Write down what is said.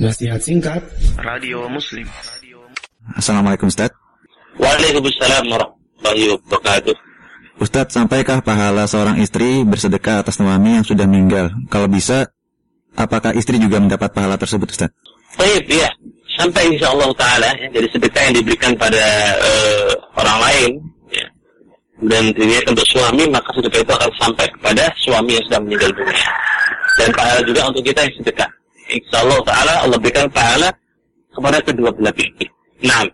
Nasihat singkat Radio Muslim. Assalamualaikum Ustaz. Waalaikumsalam warahmatullahi wabarakatuh. Ustadz, sampaikah pahala seorang istri bersedekah atas suami yang sudah meninggal? Kalau bisa, apakah istri juga mendapat pahala tersebut Ustadz? Baik, ya. Sampai insya Allah Ta'ala, ya, dari sedekah yang diberikan pada uh, orang lain, ya. dan diniatkan untuk suami, maka sedekah itu akan sampai kepada suami yang sudah meninggal dunia. Dan pahala juga untuk kita yang sedekah. Insya Allah Ta'ala, Allah berikan pahala kepada kedua belah pihak. Nah,